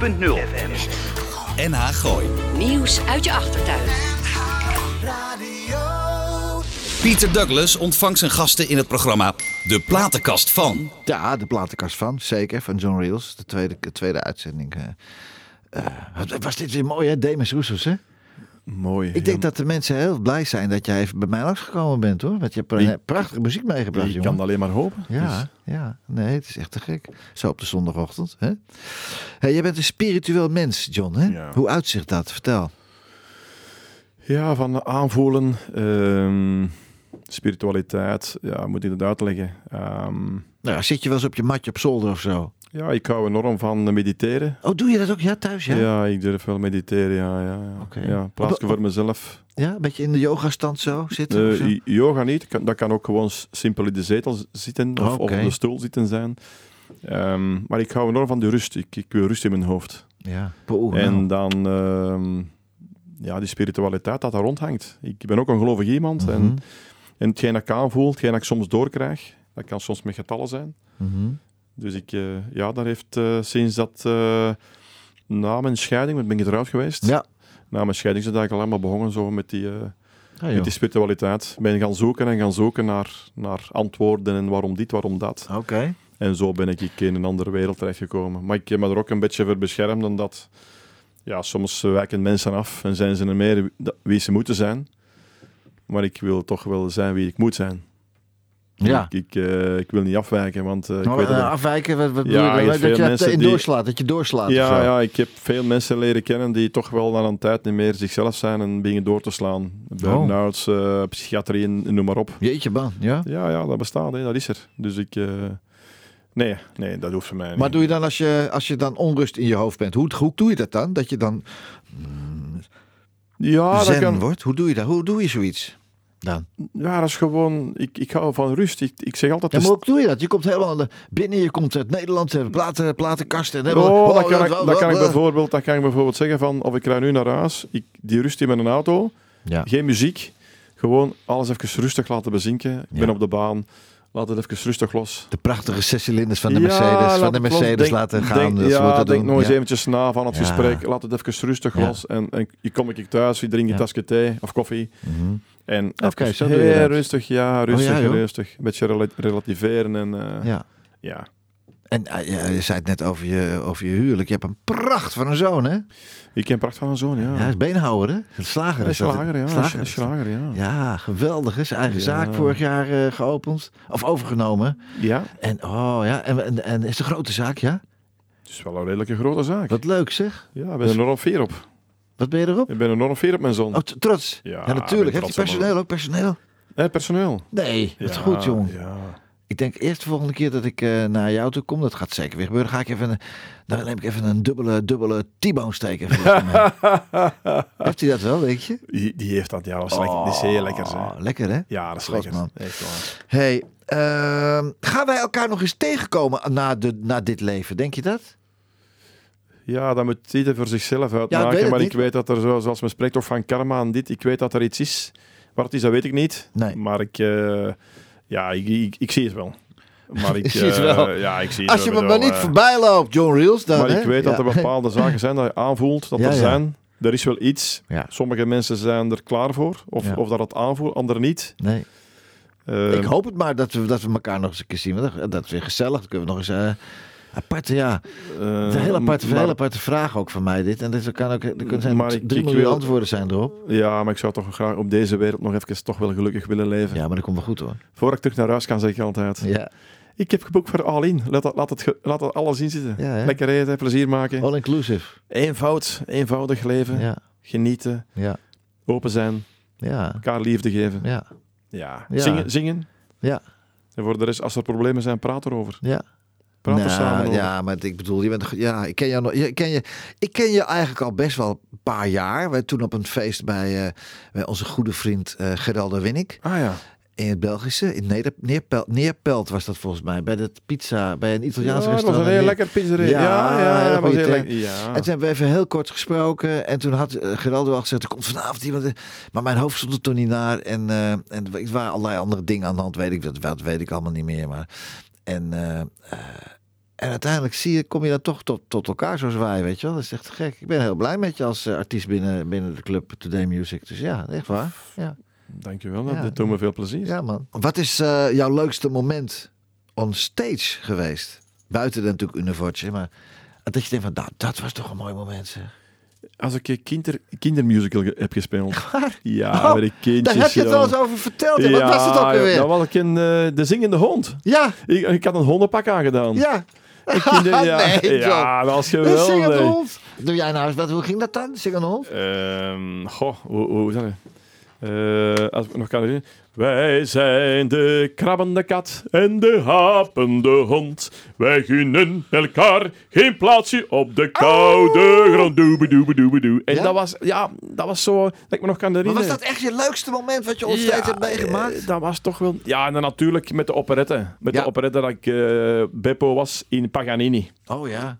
FM. NH Gooi. Nieuws uit je achtertuin. Pieter Douglas ontvangt zijn gasten in het programma De Platenkast van. Ja, de platenkast van, zeker, van John Reels. De tweede, de tweede uitzending. eh. Eh, wat was dit weer mooi, hè? Demis Roussos, hè? Mooi. Ik denk dat de mensen heel blij zijn dat jij even bij mij langsgekomen bent, hoor. Want je hebt prachtige muziek meegebracht, Je jongen. kan alleen maar hopen. Ja, Dus- ja. Nee, het is echt te gek. Zo op de zondagochtend, hè? Hey, jij bent een spiritueel mens, John, hè? Ja. Hoe uitzicht dat? Vertel. Ja, van aanvoelen, ehm, spiritualiteit, ja, moet ik dat uitleggen. Ehm, Nou, zit je wel eens op je matje op zolder of zo? Ja, ik hou enorm van mediteren. Oh, doe je dat ook? Ja, thuis, ja? Ja, ik durf wel mediteren, ja. ja, ja. Oké. ja plaatsje voor mezelf. Ja, een beetje in de yogastand zo zitten? zo? yoga niet, dat kan ook gewoon simpel in de zetel zitten of, op de stoel zitten zijn. Ehm, maar ik hou enorm van de rust. Ik, ik wil rust in mijn hoofd. Ja. Poeh, En nou. dan ehm, ja, die spiritualiteit dat daar rondhangt. Ik ben ook een gelovig iemand. Mhm, En, en hetgeen dat ik aanvoel, hetgeen dat ik soms doorkrijg, dat kan soms met getallen zijn. mhm. Dus ik, eh, ja, daar heeft eh, sinds dat eh, na mijn scheiding, want ik ben getrouwd geweest. Ja. Na mijn scheiding is het eigenlijk allemaal begonnen zo met die, Ah, met die spiritualiteit. Ben gaan zoeken en gaan zoeken naar, naar antwoorden en waarom dit, waarom dat. Oké. En zo ben ik in een andere wereld terechtgekomen. Maar ik heb me er ook een beetje voor beschermd, omdat ja, soms wijken mensen af en zijn ze er meer wie ze moeten zijn. Maar ik wil toch wel zijn wie ik moet zijn. Ja. Ik, ik, eh, ik wil niet afwijken, want eh, ik weet dat afwijken, wat, wat Ja, bedoel je? dat je in die- doorslaat, dat je doorslaat ja, ja, ik heb veel mensen leren kennen die toch wel na een tijd niet meer zichzelf zijn en beginnen door te slaan. Burn-outs, eh, psychiatrie, en noem maar op. Jeetje man, ja. Ja, ja, dat bestaat, hè, dat is er. Dus ik... nee, nee, dat hoeft voor mij niet. Maar doe je dan als je, als je dan onrust in je hoofd bent, hoe, hoe doe je dat dan? Dat je dan ja, dat kan, wordt? Hoe doe je dat? Hoe doe je zoiets dan? Ja, dat is gewoon... Ik, ik hou van rust. Ik, ik zeg altijd... Ja, maar hoe doe je dat? Je komt helemaal binnen, je komt uit Nederland, platen, platenkasten. En helemaal- Oh, dat kan, ik, kan ik bijvoorbeeld, dat kan ik bijvoorbeeld zeggen van, of ik rij nu naar huis, ik, die rust in mijn auto, Ja. geen muziek, gewoon alles even rustig laten bezinken. Ik ben Ja. op de baan, laat het even rustig los. De prachtige zescilinders van de Ja, Mercedes, van de. Mercedes Denk- laten gaan. Denk, ja, denk nog eens Ja. eventjes na van het gesprek, laat het even rustig los. En, en je kom ik thuis, je drink een tasje thee of koffie. Mhm. En zo je heel rustig, ja, rustig, ja, joh. rustig. Een beetje rela- relativeren en eh, ja. Ja. En ja, je zei het net over je, over je huwelijk. Je hebt een pracht van een zoon, hè? Ik ken pracht van een zoon, ja. Ja, hij is beenhouwer, hè? Een slager is is dat. slager, ja. Slager is ja. Ja, geweldig. Hè? Zijn eigen Ja. zaak vorig jaar eh, geopend. Of overgenomen. Ja, En, oh, ja. en, en, en is een grote zaak, ja? het is wel een redelijke grote zaak. Wat leuk, zeg. Ja, ik ben er enorm fier op. Wat ben je erop? Ik ben enorm fier op mijn zoon. Oh, trots. Ja, natuurlijk. Op hem. personeel ook? Personeel? Hé, personeel. Nee, dat is Ja, goed, jong. Ja. Ik denk eerst de volgende keer dat ik eh, naar jou toe kom, dat gaat zeker weer gebeuren, ga ik even, dan neem ik even een dubbele, dubbele T-bone mij. Heeft hij dat wel, weet je? Die, die heeft dat, ja, dat is, lekker, die is heel lekker. Oh, lekker, hè? Ja, dat is God, lekker. man. Echt. Hey, ehm, gaan wij elkaar nog eens tegenkomen na, de, na dit leven? Denk je dat? Ja, dat moet ieder voor zichzelf uitmaken. maar niet. ik weet dat er, zo, zoals men spreekt, toch van karma en dit. Ik weet dat er iets is. Wat het is, dat weet ik niet. Nee. Maar ik, eh, ja, ik, ik, ik zie het wel. Maar ik, eh, wel. Ja, ik zie het Als je me maar niet eh, voorbij loopt, John Reels, dan... Maar hè? ik weet dat er bepaalde zaken zijn dat je aanvoelt dat Ja, er zijn. Er is wel iets. Sommige mensen zijn er klaar voor. Of, of dat het aanvoelt, anderen niet. Nee. Eh, ik hoop het maar dat we, dat we elkaar nog eens een keer zien. Dat, dat is weer gezellig. Dan kunnen we nog eens... eh aparte, ja. eh, Het is een hele aparte, maar- hele aparte vraag ook van mij dit. En er, kan ook, er kunnen zijn Maar ik- drie ik miljoen wil- antwoorden zijn erop. Ja, maar ik zou toch graag op deze wereld nog even toch wel gelukkig willen leven. Ja, maar dat komt wel goed hoor. Voordat ik terug naar huis kan, zeg ik altijd. Ja. Ik heb geboekt voor All In. Laat, dat- laat, het, laat het alles in zitten. Ja? Lekker eten, plezier maken. All inclusive. Eenvoud, eenvoudig leven. Ja, Genieten, ja, open zijn, ja, elkaar liefde geven. ja, Ja. Ja. Zingen, zingen. ja, En voor de rest, als er problemen zijn, praat erover. ja. Nou, samen ja, maar ik bedoel, je bent, ja, ik ken jou nog, ik ken je, ik ken je eigenlijk al best wel een paar jaar. Wij toen op een feest bij, eh, bij onze goede vriend eh Geraldo Winnik Ah ja. in het Belgische, in Neder, Neerpelt, Neerpelt was dat volgens mij, bij de pizza, bij een Italiaans Ja, dat was restaurant. een heel lekker pizzeria. Ja, Ja, ja, dat was heel lekker. Ja. En toen hebben we even heel kort gesproken. En toen had eh, Geraldo al gezegd, er komt vanavond iemand. Maar mijn hoofd stond er toen niet naar. En, eh, en er waren allerlei andere dingen aan de hand. Weet ik, dat, dat weet ik allemaal niet meer. Maar, en, eh, eh, En uiteindelijk zie je, kom je dan toch tot, tot elkaar zoals wij, weet je wel. Dat is echt gek. Ik ben heel blij met je als eh, artiest binnen, binnen de club Today Music. Dus ja, echt waar. Ja, Dankjewel, dat Ja. doet me veel plezier. ja man. Wat is jouw leukste moment on stage geweest? Buiten dan natuurlijk Univortje, maar dat je denkt van, nou, dat was toch een mooi moment zeg. Als ik kinder, kindermusical heb gespeeld. Waar? Ja, Oh, met kindjes. Daar heb je het joh. eens over verteld. hè? Wat was het ook Ja, alweer? Dat was ik een, eh, de zingende hond. Ja, Ik, ik had een hondenpak aangedaan. ja. Kinder- ja, nee, John. ja, dat was Een zingende geweldig. hond. Doe jij nou eens wat? Hoe ging dat dan? Zingende hond? Ehm, goh, hoe, hoe dat? Eh, als ik nog kan herinneren. Wij zijn de krabbende kat en de hapende hond. Wij gunnen elkaar geen plaatsje op de koude grond. Doe, doe, doe, doe. En Ja? dat was, ja, dat was zo, dat ik me nog kan Maar herinneren. was dat echt je leukste moment wat je ons steeds hebt meegemaakt? eh, dat was toch wel... Ja, en dan natuurlijk met de operette. Met Ja. de operette dat ik eh, Beppo was in Paganini. Oh ja.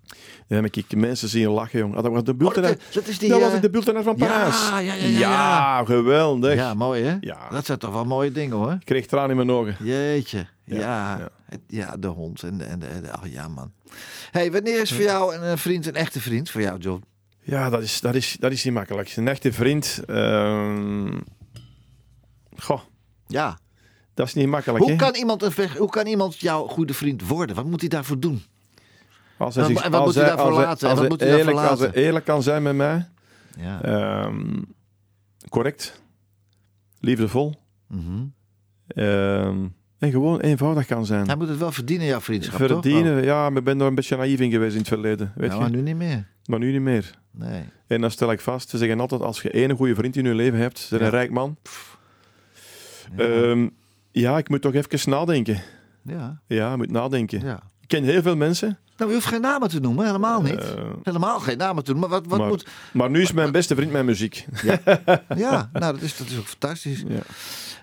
Dan heb ik mensen zien lachen, jong. Ah, Dat was de Oh, bultenaar. dat, dat is die... dat was eh, ik de bultenaar van ja, Parijs. ja, ja, ja, ja. geweldig. Ja, mooi hè? Ja. Dat zijn toch wel mooie dingen hoor. Ik kreeg tranen in mijn ogen. Jeetje. Ja, Ja, de hond en de, en de, de- oh ja man. hey, wanneer is voor jou een, eh, vriend een echte vriend voor jou, John? Ja, dat is, dat is, dat is niet makkelijk. Een echte vriend... ehm, Goh, Ja. dat is niet makkelijk, Hoe kan, iemand een, hoe kan iemand jouw goede vriend worden? Wat moet hij daarvoor doen? Als hij En wat- moet hij daarvoor laten? En als hij eerlijk- Als hij eerlijk kan zijn met mij... Ja. ehm, correct. Liefdevol. Mhm. ehm, en gewoon eenvoudig kan zijn. Hij moet het wel verdienen, jouw vriendschap, toch? Verdienen, ja, maar ik ben er een beetje naïef in geweest in het verleden. Oh. Weet Ja, je? maar nu niet meer. Maar nu niet meer. Nee. En dan stel ik vast, ze zeggen altijd, als je één goede vriend in je leven hebt, ze Ja. een rijk man. Ja. Ehm, ja, ik moet toch even nadenken. ja. Ja, ik moet nadenken. ja. Ik ken heel veel mensen. Nou, je hoeft geen namen te noemen, helemaal niet. eh, Helemaal geen namen te noemen. Maar wat, wat maar, moet... maar nu is mijn beste vriend mijn muziek. Ja, nou, dat is, dat is ook fantastisch. Ja,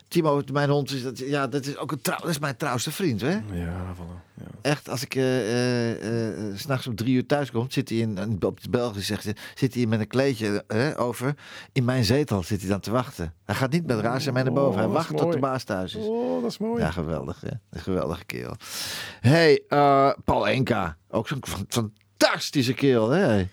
Timo, mijn hond, is dat, ja, dat is ook een trouw, dat is mijn trouwste vriend, hè? ja, voilà. Ja. Echt, als ik eh, eh, s'nachts om drie uur thuis kom, zit hij in, op het Belgisch, zegt hij, zit hij met een kleedje over. In mijn zetel zit hij dan te wachten. Hij gaat niet met raas en mij naar boven. Hij Oh, dat is wacht tot de baas thuis is. Oh, dat is mooi. Ja, geweldig, hè? Een geweldige kerel. hey, Paul Enka. Ook zo'n fan- fantastische kerel, hè?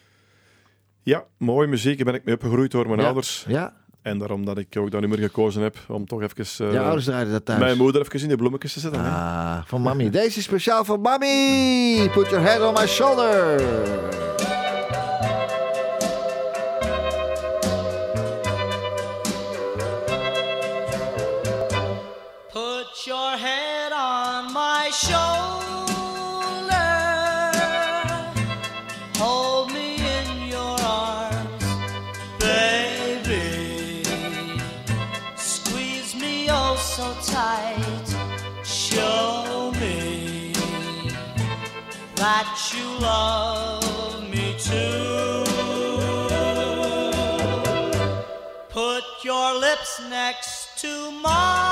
Ja, mooie muziek. Daar ben ik mee opgegroeid door mijn Ja. ouders. Ja, En daarom dat ik ook dat nummer gekozen heb, om toch even... eh, je ouders draaiden dat thuis. mijn moeder even in de bloemetjes te zetten. hè. Ah, van mami. Deze is speciaal voor mami. Put your head on my shoulder. Love me too. Put your lips next to mine,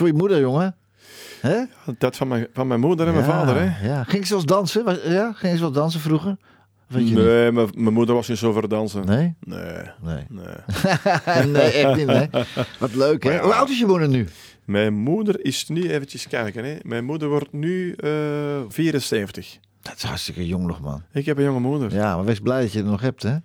Voor je moeder, jongen. Hè? Dat van mijn, van mijn moeder en mijn vader, hè? Ja. Ging ze wel dansen? Ja, ging ze wel dansen vroeger? Nee, mijn, mijn moeder was niet zo voor dansen. Nee? Nee. Nee. nee. nee, echt niet, nee. Wat leuk, hè? Ja. Hoe oud is je moeder nu? Mijn moeder is nu, eventjes kijken, hè. Mijn moeder wordt nu eh 74. Dat is hartstikke jong nog, man. Ik heb een jonge moeder. Ja, maar wees blij dat je er nog hebt, hè?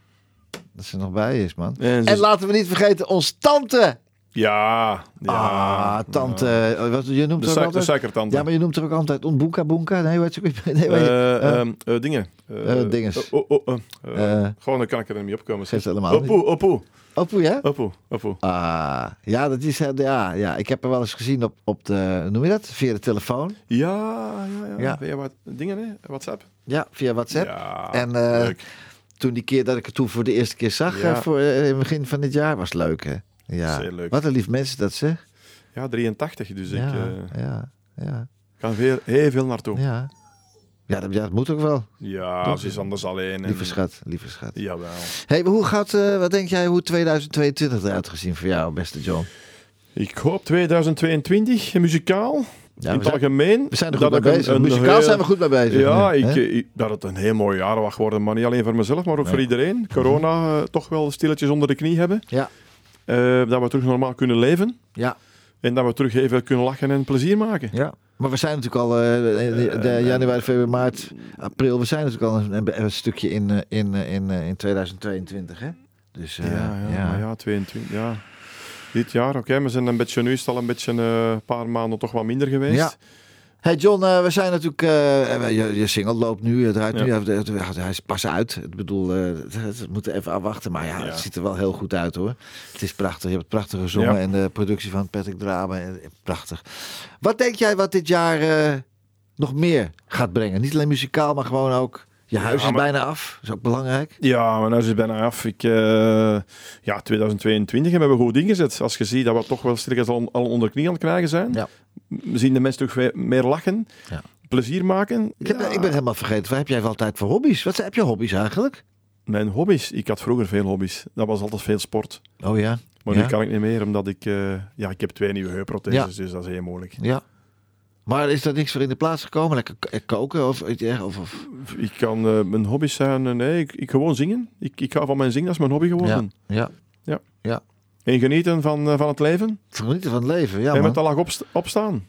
Dat ze er nog bij is, man. En En laten we niet vergeten, ons tante. Ja. ja ah, tante. ja. Wat, je noemt De, ook de altijd? suikertante. Ja, maar je noemt er ook altijd Onboeka Boenka. Nee, nee, weet je, eh, dingen. Dinges. oh, oh, gewoon, dan kan ik er niet opkomen. Geeft helemaal. Opoe, opoe, Opoe, ja? opoe, opoe. Ah, ja, dat is, eh, ja, ja, ik heb er wel eens gezien op, op de, noem je dat? Via de telefoon. Ja, ja, ja. Ja. Via wat dingen, hè? WhatsApp. Ja, via WhatsApp. Ja, En, eh, leuk. Toen die keer dat ik het toen voor de eerste keer zag, Ja. eh, voor, in het begin van dit jaar, was leuk, hè? Ja. Zeer leuk. Wat een lief mensen dat zeg. Ja, 83, dus ja, ik eh, ja, ja, kan heel, heel veel naartoe. Ja, ja. Dat, ja, dat moet ook wel. ja ze is anders alleen. en- Lieve schat, lieve schat. Jawel. Hey, hoe gaat, eh, wat denk jij, hoe 2022 eruit gezien voor jou, beste John? Ik hoop 2022, muzikaal. Ja, in het algemeen. We zijn er dat goed mee een- bezig. een Muzikaal heel- zijn we goed mee bezig. Ja, nu, ik, eh, dat het een heel mooi jaar mag worden, maar niet alleen voor mezelf, maar ook voor iedereen. Corona eh, toch wel stilletjes onder de knie hebben. Ja. Eh, dat we terug normaal kunnen leven. Ja. En dat we terug even kunnen lachen en plezier maken. Ja. Maar we zijn natuurlijk al, eh, de, de januari, februari, maart, april, we zijn natuurlijk al een, stukje in, eh, in, eh, in, eh, in 2022, hè? Dus, eh, ja, ja, maar ja, 22. Ja. Dit jaar, oké, we zijn een beetje, nu is het al een beetje eh, een paar maanden toch wat minder geweest. Ja. Hey John, eh, we zijn natuurlijk. eh, je, je single loopt nu, het draait nu. Ja. Hij, is pas uit. Ik bedoel, eh, we moeten even afwachten. Maar ja, Ja. het ziet er wel heel goed uit hoor. Het is prachtig. Je hebt het prachtig gezongen. Ja. En de productie van Patrick Draben. eh, Prachtig. Wat denk jij wat dit jaar eh, nog meer gaat brengen? Niet alleen muzikaal, maar gewoon ook. Je huis is maar- bijna af. Dat is ook belangrijk. Ja, maar nu is het bijna af. Ik, eh, ja, 2022 hebben we goed ingezet. Als je ziet dat we toch wel stilletjes al, al onder de knie aan het krijgen zijn. Ja. We zien de mensen toch weer meer lachen, Ja. plezier maken. Ik, heb, Ja. ik ben helemaal vergeten. Wat heb jij altijd voor hobby's? Wat zijn- heb je hobby's eigenlijk? Mijn hobby's. Ik had vroeger veel hobby's. Dat was altijd veel sport. Oh ja. Maar ja. nu kan ik niet meer, omdat ik... eh, ja, ik heb twee nieuwe heupprotheses, dus dat is heel moeilijk. Ja. Maar is er niks voor in de plaats gekomen? Lekker koken of? Of, of... Ik kan... eh, mijn hobby's zijn... eh, nee, ik, ik gewoon zingen. Ik, ik hou van mijn zingen, dat is mijn hobby Ja. geworden. ja. En genieten van, eh, van het leven. Genieten van het leven, ja en met de lach opst- opstaan.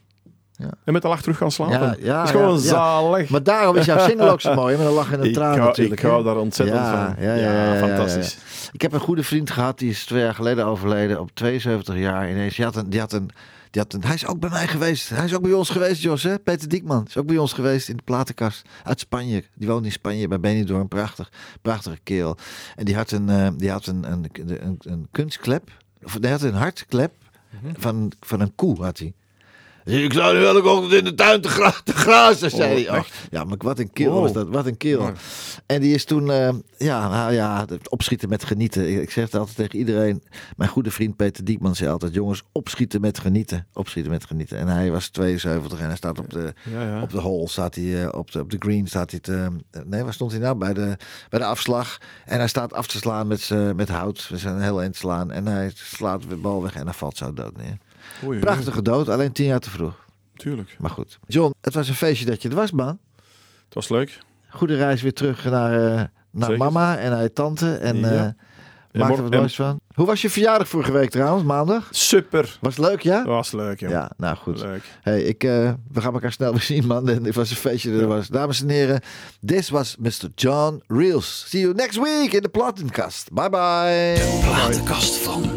Ja. En met de lach terug gaan slapen. Ja, ja, dat is gewoon zalig. Maar daarom is jouw single ook zo mooi, met een lach en een traan natuurlijk. ik hou daar ontzettend van. ja, ja, ja, ja, fantastisch. Ik heb een goede vriend gehad, die is twee jaar geleden overleden, op 72 jaar ineens. Die had een, die had een, die had een, hij is ook bij mij geweest. Hij is ook bij ons geweest, Jos, hè? Peter Diekman is ook bij ons geweest in de platenkast uit Spanje. Die woont in Spanje bij Benidorm, prachtig, prachtige kerel. En die had een, eh, die had een, een, een, een kunstklep, of hij had een hartklep Mhm. van, van een koe, had hij. Ik zou nu elke ochtend in de tuin te, gra te grazen, zei Oh, hij. Oh, ja, maar wat een kerel was dat, wat een kerel. Ja. En die is toen, eh, ja, nou ja, opschieten met genieten. Ik, zeg het altijd tegen iedereen. Mijn goede vriend Peter Diekman zei altijd, jongens, opschieten met genieten. Opschieten met genieten. En hij was 72 en hij staat op de, Ja, ja. op de hole, staat hij, eh, op, de, op de green staat hij te, nee, waar stond hij nou? Bij de, bij de afslag. En hij staat af te slaan met, met hout. We zijn heel eind slaan. En hij slaat de bal weg en hij valt zo dood neer. Oei, oei, Prachtige dood, alleen tien jaar te vroeg. Tuurlijk. Maar goed. John, het was een feestje dat je er was, man. Het was leuk. Goede reis weer terug naar, eh, naar mama en naar je tante. En Ja. eh En maak er wat moois van. Hoe was je verjaardag vorige week trouwens, maandag? Super. Was het leuk, ja? Was leuk, joh. Ja, nou goed. Leuk. Hey, ik, eh, we gaan elkaar snel weer zien, man. En het was een feestje dat er was. Dames en heren, dit was Mr. John Reels. See you next week in de Plattenkast. Bye bye. Platenkast van.